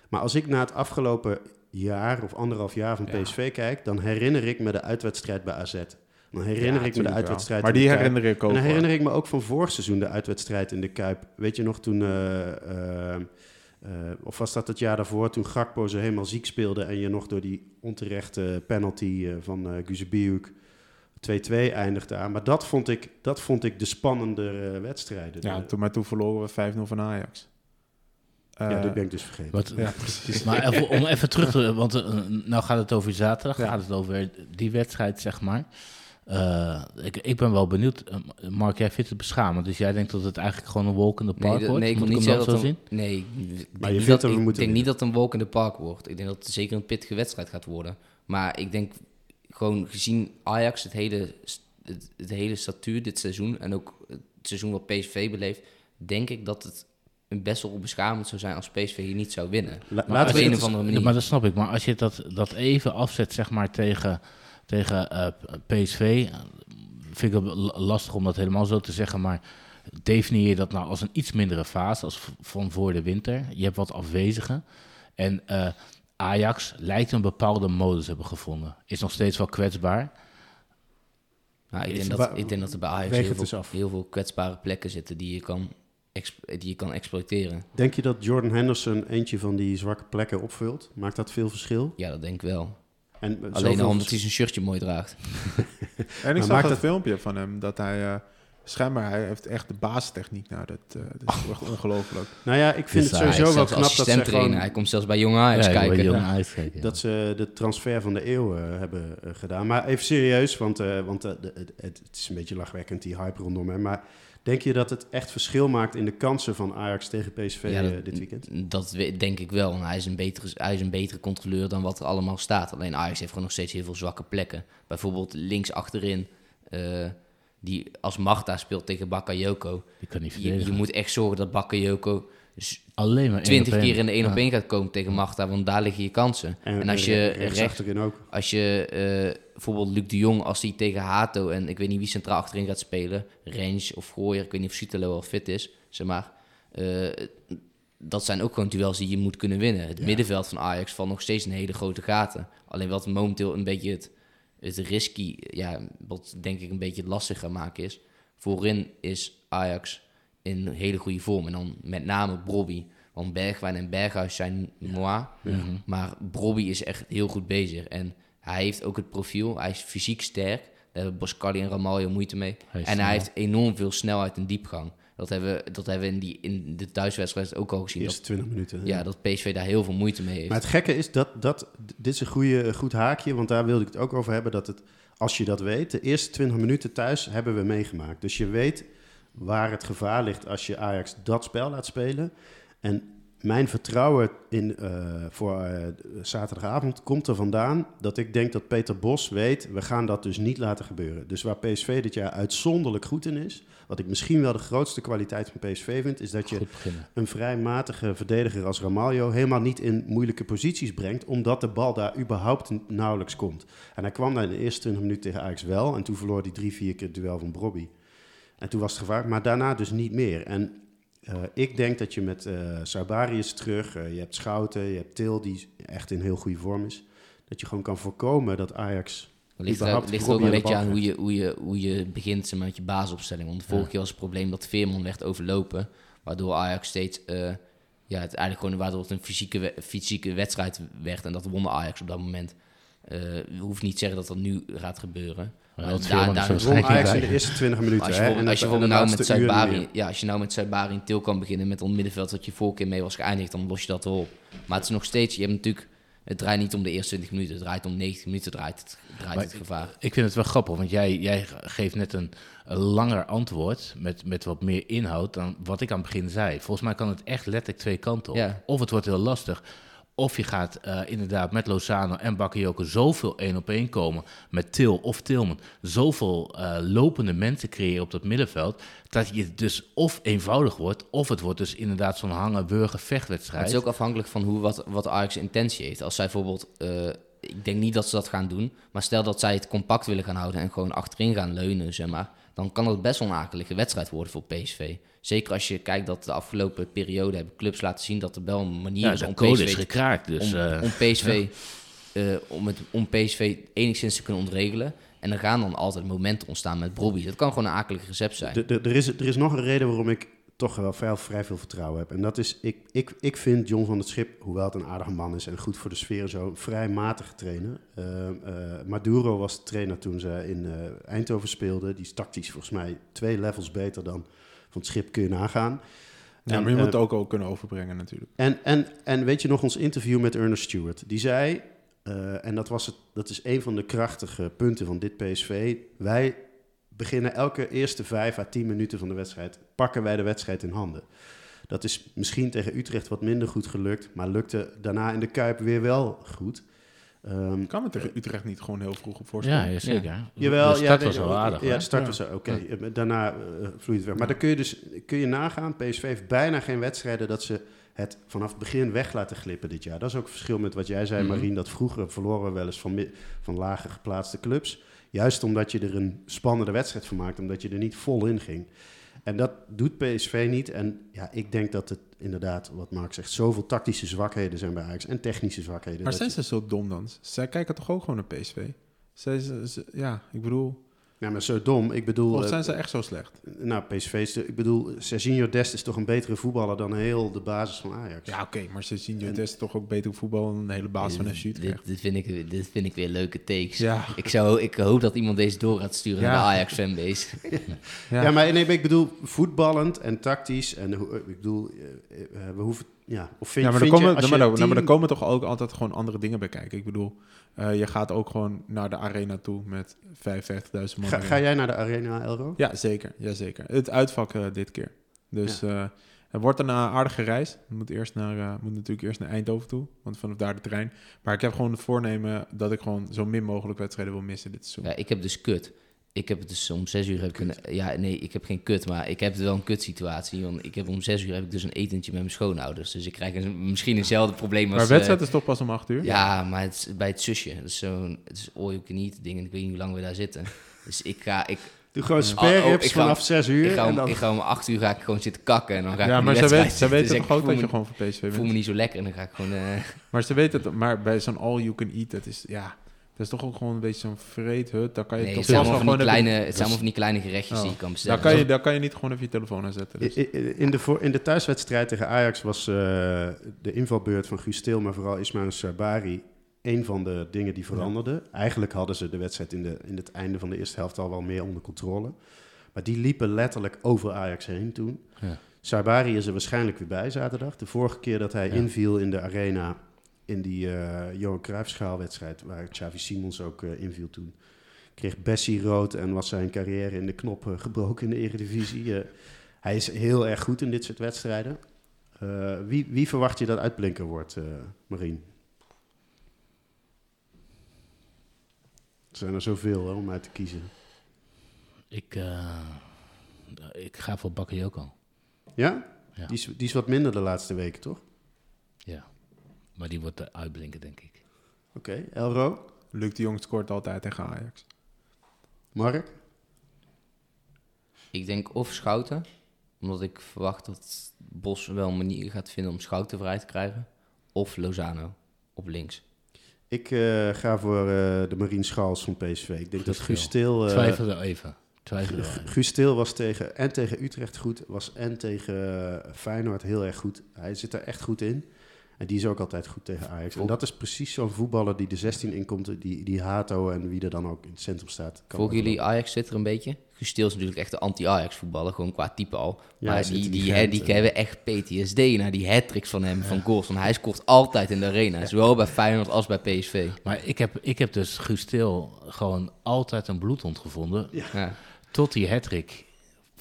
Maar als ik na het afgelopen jaar of anderhalf jaar van Ja. PSV kijk, dan herinner ik me de uitwedstrijd bij AZ. Dan herinner Ja, ik me de uitwedstrijd Maar in die de Kuip. herinner ik ook. En dan herinner ik me ook van vorig seizoen de uitwedstrijd in de Kuip. Weet je nog toen, eh, eh, eh, of was dat het jaar daarvoor, toen Gakpo ze helemaal ziek speelde en je nog door die onterechte penalty eh, van uh, Guzebiuk 2-2 eindigde aan. Maar dat vond ik, dat vond ik de spannende eh, wedstrijden. Ja, toen, maar toen verloren we 5-0 van Ajax. ja, Eh, dat ben ik dus vergeten. Wat, ja, precies. Maar even, om even terug te... Want nou gaat het over zaterdag, Ja. gaat het over die wedstrijd, zeg maar. Eh, ik, ik ben wel benieuwd. Eh, Mark, jij vindt het beschamend. Dus jij denkt dat het eigenlijk gewoon een walk in the park Nee, wordt? nee, ik wil Moet niet hem dat zo zien? nee, ik denk, je niet vindt dat, ik denk niet dat het een walk in the park wordt. Ik denk dat het zeker een pittige wedstrijd gaat worden. Maar ik denk gewoon gezien Ajax het hele, het, het hele statuur dit seizoen en ook het seizoen wat PSV beleeft, denk ik dat het een best wel beschamend zou zijn als PSV hier niet zou winnen. La- Maar laten op we een of andere manier. maar dat snap ik. Maar als je dat, dat even afzet, zeg maar, tegen, tegen eh, PSV... vind ik het lastig om dat helemaal zo te zeggen, maar... Definieer je dat nou als een iets mindere fase als van voor de winter? Je hebt wat afwezigen. En eh, Ajax lijkt een bepaalde modus hebben gevonden. Is nog steeds wel kwetsbaar. Nou, ik, denk dat, ik denk dat er bij Ajax heel veel, heel veel kwetsbare plekken zitten die je kan, die je kan exploiteren. Denk je dat Jordan Henderson eentje van die zwakke plekken opvult? Maakt dat veel verschil? Ja, dat denk ik wel. En Alleen al omdat hij zijn shirtje mooi draagt. En ik Maar zag het- filmpje van hem dat hij eh, schijnbaar hij heeft echt de basistechniek. Nou, dat, eh, dat is echt ongelooflijk. Nou ja, ik vind Dus het sowieso wel knap dat ze, gewoon, Hij komt zelfs bij Jong Ajax Ja, kijken. ja. dat ze de transfer van de eeuw eh, hebben gedaan. Maar even serieus, want, eh, want het, het is een beetje lachwekkend, die hype rondom hem. Maar denk je dat het echt verschil maakt in de kansen van Ajax tegen PSV Ja, eh, dat- dit weekend? Dat denk ik wel. En hij, is een betere, hij is een betere controleur dan wat er allemaal staat. Alleen Ajax heeft gewoon nog steeds heel veel zwakke plekken. Bijvoorbeeld links achterin, eh, die als Magda speelt tegen Bakayoko. Die kan niet Je, verdedigen. je moet echt zorgen dat Bakayoko Alleen maar één twintig op één. keer in de 1 op Ja. 1 gaat komen tegen Magda, want daar liggen je kansen. En, als je rechts recht, achterin ook. als je eh, bijvoorbeeld Luc de Jong, als hij tegen Hato en ik weet niet wie centraal achterin gaat spelen, Range of Gooier, ik weet niet of Sutelo wel fit is, zeg maar. eh, dat zijn ook gewoon duels die je moet kunnen winnen. Het Ja. middenveld van Ajax valt nog steeds in hele grote gaten. Alleen wat momenteel een beetje het, het risky, ja, wat denk ik een beetje lastig gaat maken is. Voorin is Ajax in hele goede vorm. En dan met name Brobby. Want Bergwijn en Berghuis zijn moi. Maar Brobby is echt heel goed bezig. En hij heeft ook het profiel. Hij is fysiek sterk. Daar hebben Boscali en Ramaljo moeite mee. Hij en hij heeft enorm veel snelheid en diepgang. Dat hebben, we- dat hebben we in, die, in de thuiswedstrijd ook al De gezien. eerste Dat, 20 minuten. ja, dat PSV daar heel veel moeite mee heeft. Maar het gekke is dat, dat dit is een goede, goed haakje, want daar wilde ik het ook over hebben. Dat het, als je dat weet, de eerste 20 minuten thuis hebben we meegemaakt. Dus je weet waar het gevaar ligt als je Ajax dat spel laat spelen. En mijn vertrouwen in, eh, voor eh, zaterdagavond komt er vandaan dat ik denk dat Peter Bos weet, we gaan dat dus niet laten gebeuren. Dus waar PSV dit jaar uitzonderlijk goed in is, wat ik misschien wel de grootste kwaliteit van PSV vind, is dat je een vrij matige verdediger als Ramaljo helemaal niet in moeilijke posities brengt, omdat de bal daar überhaupt nauwelijks komt. En hij kwam daar in de eerste 20 minuten tegen Ajax wel, en toen verloor hij drie, vier keer het duel van Brobby. En toen was het gevaar, maar daarna dus niet meer. En eh, ik denk dat je met Sabari is terug, eh, je hebt Schouten, je hebt Til, die echt in heel goede vorm is, dat je gewoon kan voorkomen dat Ajax Het ligt, er, ligt er ook een beetje aan hoe je, hoe, je, hoe je begint met je basisopstelling. Want vorige Ja. keer was het probleem dat Veerman werd overlopen. Waardoor Ajax steeds... ja, het eigenlijk gewoon waardoor het een fysieke, fysieke wedstrijd werd. En dat won Ajax op dat moment. Eh hoeft niet te zeggen dat dat nu gaat gebeuren. Dat daar- daar- Ajax in de eerste 20 minuten. Als je, hè, als je de nou met Zuidbari, ja, als je nou met Zuidbari in til kan beginnen met een middenveld dat je vorige keer mee was geëindigd, dan los je dat wel op. Maar het is nog steeds, je hebt natuurlijk, het draait niet om de eerste 20 minuten, het draait om 90 minuten, draait het, draait Maar het gevaar. Ik vind het wel grappig, want jij, jij geeft net een, een langer antwoord met, met wat meer inhoud dan wat ik aan het begin zei. Volgens mij kan het echt letterlijk twee kanten op. Ja. Of het wordt heel lastig, of je gaat eh, inderdaad met Lozano en Bakayoko zoveel één op één komen met Til of Tilman. Zoveel eh, lopende mensen creëren op dat middenveld, dat je dus of eenvoudig wordt, of het wordt dus inderdaad zo'n hangen-wurgen Maar vechtwedstrijd. het is ook afhankelijk van hoe, wat, wat Ajax intentie heeft. Als zij bijvoorbeeld, eh, ik denk niet dat ze dat gaan doen, maar stel dat zij het compact willen gaan houden en gewoon achterin gaan leunen, zeg maar, dan kan dat best wel een akelige wedstrijd worden voor PSV. Zeker als je kijkt dat de afgelopen periode hebben clubs laten zien dat er wel een manier ja, is om code PSV is gekraakt, dus... om, eh, om PSV, eh, om, het, om PSV enigszins te kunnen ontregelen. En er gaan dan altijd momenten ontstaan met Bobby. Dat kan gewoon een akelig recept zijn. De- de- er, is, er is nog een reden waarom ik toch wel vrij, vrij veel vertrouwen heb. En dat is, ik, ik, ik vind John van het Schip, hoewel het een aardige man is en goed voor de sfeer en zo, vrij matige trainer. Eh, eh, Maduro was de trainer toen ze in eh, Eindhoven speelden. Die is tactisch volgens mij twee levels beter dan van het Schip kun je nagaan. Ja, En, maar je eh, moet het ook, ook kunnen overbrengen natuurlijk. En, en, en weet je nog ons interview met Ernest Stewart? Die zei, eh, en dat, was het, dat is een van de krachtige punten van dit PSV. Wij beginnen elke eerste vijf à tien minuten van de wedstrijd, pakken wij de wedstrijd in handen. Dat is misschien tegen Utrecht wat minder goed gelukt, maar lukte daarna in de Kuip weer wel goed. Ehm, Kan het tegen Utrecht niet gewoon heel vroeg op ja, voorstaan? ja, zeker. Jawel, de start ja, was wel aardig. Ja, de start Ja. was oké. Ja. Eh, Daarna eh, vloeit het weg. Maar dan kun je dus kun je nagaan. PSV heeft bijna geen wedstrijden dat ze het vanaf het begin weg laten glippen dit jaar. Dat is ook het verschil met wat jij zei, Mhm. Marien. Dat vroeger verloren we wel eens van, van lager geplaatste clubs. Juist omdat je er een spannende wedstrijd van maakt. Omdat je er niet vol in ging. En dat doet PSV niet. En ja, ik denk dat het inderdaad, wat Mark zegt, zoveel tactische zwakheden zijn bij Ajax. En technische zwakheden. Maar zijn je- ze zo dom dan? Zij kijken toch ook gewoon naar PSV? Zij, ze, ze- ja, ik bedoel... Ja, maar zo dom. Ik bedoel... Of eh, zijn ze echt zo slecht? Nou, PSV is... de- ik bedoel, Serginho Dest is toch een betere voetballer dan heel de basis van Ajax. Ja, oké, maar ze zien En- je is toch ook beter voetbal dan de hele baas van FC dit, Utrecht. dit, vind ik, dit vind ik weer leuke takes. Ja, Ik, zou, ik hoop dat iemand deze door gaat sturen Ja. naar de Ajax fanbase. ja. Ja, maar, nee, ik bedoel voetballend en tactisch. En hoe- ik bedoel, eh, eh, we hoeven... Ja, of vind, ja, maar, er vind komen, je, als maar, je er- nou, maar er komen toch ook altijd gewoon andere dingen bij kijken. Ik bedoel, eh, je gaat ook gewoon naar de arena toe met 55.000 man. Ga, jij naar de Arena, Elro? Ja, zeker. Ja, zeker. Het uitvak eh, dit keer. Dus eh, het wordt een eh, aardige reis. Ik moet, eerst naar, eh, moet natuurlijk eerst naar Eindhoven toe, want vanaf daar de trein. Maar ik heb gewoon het voornemen dat ik gewoon zo min mogelijk wedstrijden wil missen dit seizoen. Ja, ik heb dus kut. Ik heb het dus om zes uur... Heb ik een, ja, nee, ik heb geen kut, maar ik heb wel een kut situatie. Want ik heb om zes uur heb ik dus een etentje met mijn schoonouders. Dus ik krijg een, misschien eenzelfde probleem als... maar eh, wedstrijd is toch pas om 8 uur? Ja, maar het is bij het zusje. Dat is zo'n... Het is all you can eat ding. En ik weet niet hoe lang we daar zitten. Dus ik ga... Ik, Doe gewoon Oh, oh, ik ga- vanaf 6 uur. ik, ga en om, dan... ik ga om acht uur ga ik gewoon zitten kakken. En dan ga ik Ja, maar ze, weet, ze weten zitten. toch Dus ook ik dat je gewoon voor PSV me, voel me bent? niet zo lekker. En dan ga ik gewoon... eh, Maar ze weten het, maar bij zo'n all you can eat, dat is, ja, dat is toch ook gewoon een beetje zo'n vreethut. Daar kan je nee, toch het zijn allemaal wel van die kleine, even- het zijn allemaal van die kleine gerechtjes Oh. die je kan daar bestellen. kan, je, daar kan je niet gewoon even je telefoon aan zetten. Dus. In de, voor, in de thuiswedstrijd tegen Ajax was eh, de invalbeurt van Guus Til, maar vooral Ismail Sabari, een van de dingen die veranderden. Eigenlijk hadden ze de wedstrijd in, de, in het einde van de eerste helft al wel meer onder controle. Maar die liepen letterlijk over Ajax heen toen. Ja. Sabari is er waarschijnlijk weer bij zaterdag. De vorige keer dat hij Ja. inviel in de arena in die eh Johan Cruijff schaalwedstrijd, waar Xavi Simons ook eh, inviel toen, kreeg Bessie rood en was zijn carrière in de knop eh, gebroken in de eredivisie. Hij is heel erg goed in dit soort wedstrijden. Wie, wie verwacht je dat uitblinker wordt, Marien? Er zijn er zoveel hè, om uit te kiezen. Ik, ik ga voor Bakayoko. Ja? Ja. Die, is, die is wat minder de laatste weken, toch? Maar die wordt de uitblinken, denk ik. Oké, Elro, Luc de Jong scoort altijd tegen Ajax. Mark? Ik denk of Schouten, omdat ik verwacht dat Bos wel een manier gaat vinden om Schouten vrij te krijgen. Of Lozano op links. Ik eh, ga voor eh, de Marien Schaals van PSV. Ik denk dat Guus Stil... eh, Twijfel er even. Twijfel er even. Guus Stil was tegen, en tegen Utrecht goed, was en tegen Feyenoord heel erg goed. Hij zit er echt goed in. En die is ook altijd goed tegen Ajax. En dat is precies zo'n voetballer die de 16 inkomt, die, die Hato en wie er dan ook in het centrum staat. kan Volgen jullie. Ajax Twitter een beetje? Guus Til is natuurlijk echt de anti-Ajax voetballer, gewoon qua type al. Ja, maar zit die, die, die hè, Gent, die hebben echt PTSD naar die hat van hem, van goals. Want hij scoort altijd in de arena, zowel bij Feyenoord als bij PSV. Maar ik heb, ik heb dus Guus Til gewoon altijd een bloedhond gevonden. Ja. Tot die hattrick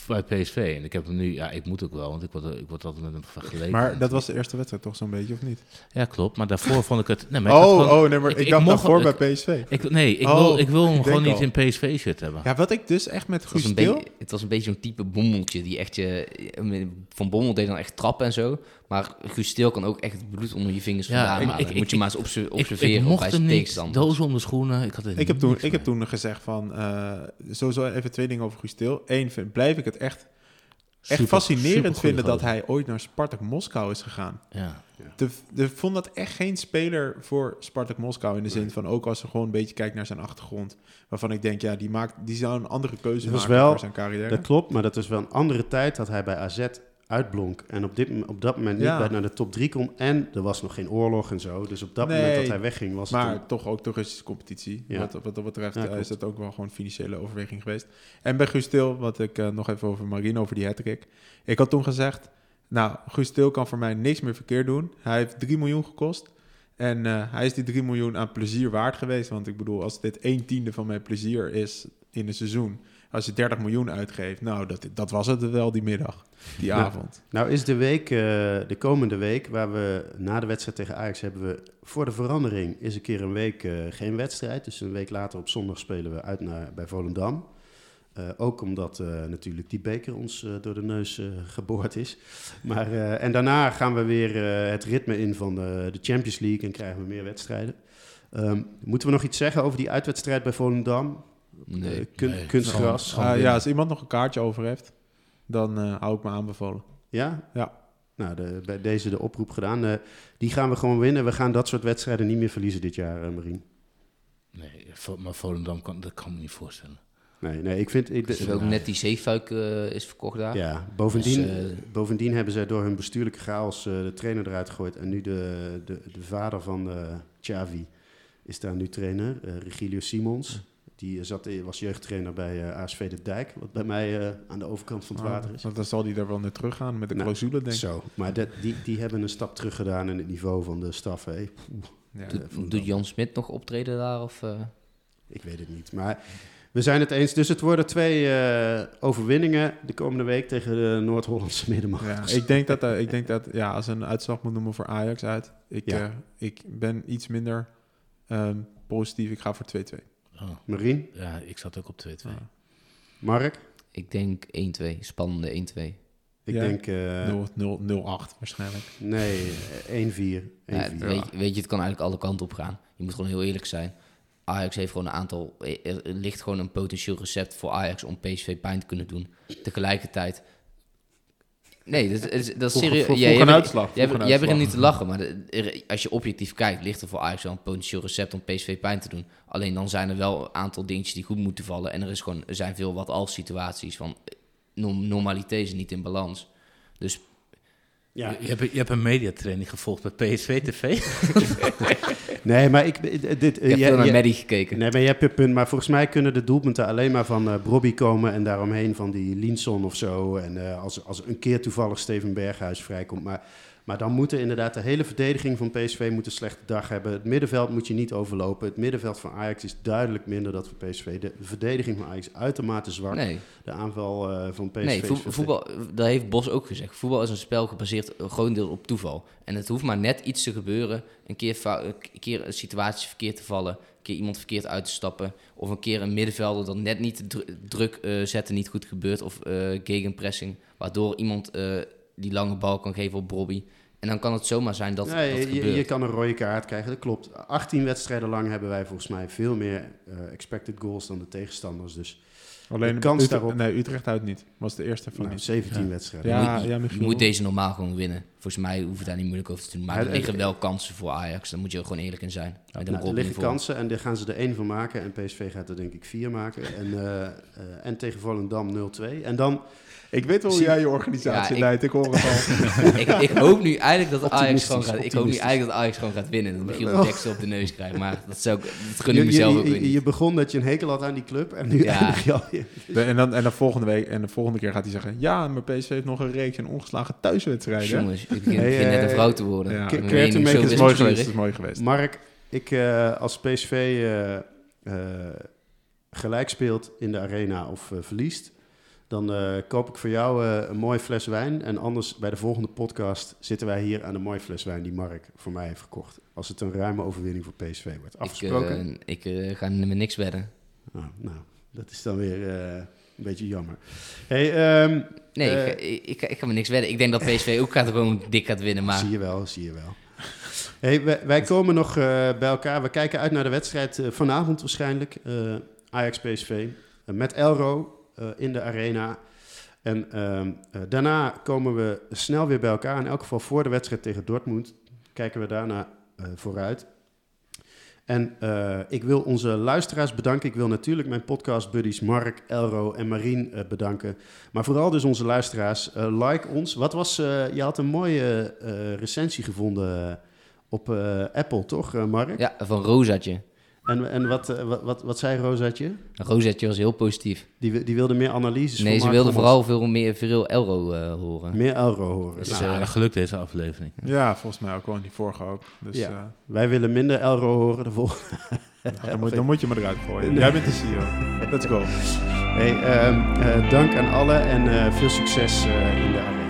bij PSV. En ik heb hem nu... Ja, ik moet ook wel, want ik word, ik word altijd met hem vergeleken. Maar dat was de eerste wedstrijd toch zo'n beetje, of niet? Ja, klopt. Maar daarvoor vond ik het... Nee, maar ik had Oh, gewoon- oh, nee, maar ik- ik, ik dacht daarvoor ik- bij PSV. Ik, nee, ik Oh, wil, ik wil hem ik gewoon niet al. in PSV-shirt hebben. Ja, wat ik dus echt met Guus het was een beetje zo'n type bommeltje die echt je... Van Bommel deed dan echt trappen en zo. Maar Guus Til kan ook echt het bloed onder je vingers Ja, vandaan ik- halen. ik- Moet ik- je maar eens Ik, observeren ik of mocht hij hem niet, doos onder schoenen. Ik, had Ik heb, toen, ik heb toen gezegd van... eh, sowieso even twee dingen over Guus Til. Eén, vind, blijf ik het echt, echt Super- fascinerend vinden dat hij ooit naar Spartak Moskou is gegaan. Ja. De, de vond dat echt geen speler voor Spartak Moskou. In de zin van, ook als je gewoon een beetje kijkt naar zijn achtergrond. Waarvan ik denk, ja, die, maakt, die zou een andere keuze was maken wel- voor zijn carrière. Dat klopt, maar dat is wel een andere tijd dat hij bij AZ uitblonk. En op, dit, op dat moment niet Ja. bij naar de top 3 kon. En er was nog geen oorlog en zo. Dus op dat Nee, moment dat hij wegging was het Maar toch ook de Russische competitie. Ja. Wat, wat dat betreft Ja, eh, is dat ook wel gewoon financiële overweging geweest. En bij Guus Til, wat ik eh, nog even over Marine, over die hattrick. Ik had toen gezegd, nou, Guus Til kan voor mij niks meer verkeerd doen. Hij heeft 3 miljoen gekost. En eh, hij is die 3 miljoen aan plezier waard geweest. Want ik bedoel, als dit 1 tiende van mijn plezier is in een seizoen... Als je 30 miljoen uitgeeft, nou, dat, dat was het wel die middag, die avond. Nou is de week, eh, de komende week, waar we na de wedstrijd tegen Ajax hebben we voor de verandering is een keer een week eh, geen wedstrijd. Dus een week later op zondag spelen we uit naar, bij Volendam. Eh, ook omdat natuurlijk die beker ons door de neus geboord is. Maar, en daarna gaan we weer het ritme in van de, de Champions League en krijgen we meer wedstrijden. Ehm, moeten we nog iets zeggen over die uitwedstrijd bij Volendam? Nee. Eh, kun- nee. kunstgras. Ah, ja, als iemand nog een kaartje over heeft, dan eh, hou ik me aanbevolen. Ja? Ja. Nou, de, bij deze de oproep gedaan. Eh, die gaan we gewoon winnen. We gaan dat soort wedstrijden niet meer verliezen dit jaar, eh, Marien. Nee, maar Volendam, kan, dat kan ik me niet voorstellen. Nee, nee, ik vind... Ik, is ook net die zeefuik is verkocht daar. ja, bovendien, Dus, eh, bovendien hebben zij door hun bestuurlijke chaos eh, de trainer eruit gegooid. En nu de, de, de vader van eh Xavi is daar nu trainer, eh Regilio Simons. Die eh, zat, was jeugdtrainer bij eh, ASV De Dijk, wat bij mij eh, aan de overkant van het water is. Want dan zal hij daar wel naar terug gaan met de Nou, clausule, denk ik. Zo, maar dat, die, die hebben een stap terug gedaan in het niveau van de staf. Hè. Ja. Doet, Jan Smit nog optreden daar? Of, eh? Ik weet het niet. Maar we zijn het eens. Dus het worden twee eh, overwinningen de komende week tegen de Noord-Hollandse middenmacht. Ja, ik denk dat, eh, ik denk dat ja, als een uitslag moet noemen voor Ajax uit. Ik, Ja. eh, ik ben iets minder ehm, positief. Ik ga voor 2-2. Oh, Marien, ja, ik zat ook op 2-2. Ja. Mark, Ik denk 1-2, spannende 1-2. ik Ja. denk... eh, 0 0 0-8 waarschijnlijk. nee, eh, 1-4. 1-4. Ja, weet, je- weet je, het kan eigenlijk alle kanten op gaan. Je moet gewoon heel eerlijk zijn. Ajax heeft gewoon een aantal... Er er ligt gewoon een potentieel recept voor Ajax om PSV pijn te kunnen doen. Tegelijkertijd... Nee, dat, is- dat is serieus. Jij- jij uitslag, Jij, begint niet te lachen, maar de- als je objectief kijkt, ligt er voor Ajax wel een potentieel recept om PSV pijn te doen. Alleen dan zijn er wel een aantal dingetjes die goed moeten vallen. En er, is gewoon, er zijn veel wat als situaties van eh, norm- normaliteit is niet in balans. Dus Ja. Je, je hebt, je hebt een mediatraining gevolgd bij PSV TV. Nee, maar ik... eh, Dit, ik heb jij- veel naar Maddie gekeken. Nee, maar je hebt je punt. Maar volgens mij kunnen de doelpunten alleen maar van eh Brobby komen... en daaromheen van die Linson of zo. En eh, als, als een keer toevallig Steven Berghuis vrijkomt. Maar, maar dan moeten inderdaad de hele verdediging van PSV moet een slechte dag hebben. Het middenveld moet je niet overlopen. Het middenveld van Ajax is duidelijk minder dan van PSV. De verdediging van Ajax is uitermate zwak. Nee, De aanval eh, van PSV nee vo- voetbal, dat heeft Bos ook gezegd. Voetbal is een spel gebaseerd een groot deel op toeval. En het hoeft maar net iets te gebeuren. Een keer, een keer een situatie verkeerd te vallen. Een keer iemand verkeerd uit te stappen. Of een keer een middenvelder dat net niet dru- druk eh, zetten niet goed gebeurt. Of eh gegenpressing. Waardoor iemand eh, die lange bal kan geven op Bobby. En dan kan het zomaar zijn dat, Nee, dat je, gebeurt. je kan een rode kaart krijgen, dat klopt. 18 wedstrijden lang hebben wij volgens mij veel meer eh, expected goals dan de tegenstanders. Dus Alleen de kans Utrecht, daarop- Nee, Utrecht uit niet. Was de eerste van Nou, niet. 17 Ja. wedstrijden. Ja, je ja, je moet deze normaal gewoon winnen. Volgens mij hoef je daar niet moeilijk over te doen. Maar Ja, er liggen wel kansen voor Ajax. Daar moet je gewoon eerlijk in zijn. Nou, er liggen voor. kansen en daar gaan ze er één van maken. En PSV gaat er denk ik vier maken. En, eh, eh, en tegen Volendam 0-2. En dan, Ik weet wel hoe jij je organisatie Ja, leidt. Ik hoor het al. ik, ik hoop nu eigenlijk dat Ajax gewoon gaat, ik hoop nu eigenlijk dat Ajax gewoon gaat winnen. Dat Michiel Oh. de deksel op de neus krijgt. Maar dat, zou ik, dat gun je, ik mezelf ook je, weer je, je niet. begon dat je een hekel had aan die club. En nu Ja. eindig je al je- De- en, dan, en dan volgende week en de volgende keer gaat hij zeggen: Ja, maar PSV heeft nog een reeks en ongeslagen thuiswedstrijden. Jongens, ik begin, Hey, ik begin net een eh, vrouw te worden. ja. Is mooi geweest. Is mooi geweest. Mark, ik, eh, als PSV eh, eh, gelijk speelt in de arena of verliest, dan eh, koop ik voor jou eh, een mooie fles wijn. En anders bij de volgende podcast zitten wij hier aan de mooie fles wijn die Mark voor mij heeft gekocht. Als het een ruime overwinning voor PSV wordt. Ik, Afgesproken? eh, ik eh, ga met niks wedden. Nou, nou, dat is dan weer eh, een beetje jammer. Hey, ehm, Nee, Eh, ik, ga- ik, ik, ik ga met niks wedden. Ik denk dat PSV ook gaat gewoon dik gaat winnen. Maar Zie je wel, zie je wel. Hey, wij, wij komen nog eh, bij elkaar. We kijken uit naar de wedstrijd eh, vanavond waarschijnlijk. eh, Ajax-PSV. eh, met Elro eh, in de arena. En ehm, eh, daarna komen we snel weer bij elkaar. In elk geval voor de wedstrijd tegen Dortmund. Kijken we daarna eh, vooruit. En eh, ik wil onze luisteraars bedanken. Ik wil natuurlijk mijn podcast-buddies Mark, Elro en Marien eh, bedanken. Maar vooral dus onze luisteraars. eh, like ons. Wat was, eh, je had een mooie eh, recensie gevonden eh, op eh, Apple, toch eh, Mark? ja, van Rozatje. En, en wat, eh, wat, wat, wat zei Rozatje? Rozatje was heel positief. Die, die wilde meer analyses Nee, ze Gommels. vooral veel meer veel euro eh, horen. Meer Elro horen. Dus Nou, eh, gelukt deze aflevering. Ja, volgens mij ook wel. Die vorige ook. Dus Ja. eh, wij willen minder Elro horen de volgende. dan, moet, dan moet je me eruit gooien. Nee. Jij bent de CEO. Let's go. Hey, ehm, eh, dank aan allen en eh, veel succes eh, in de arena.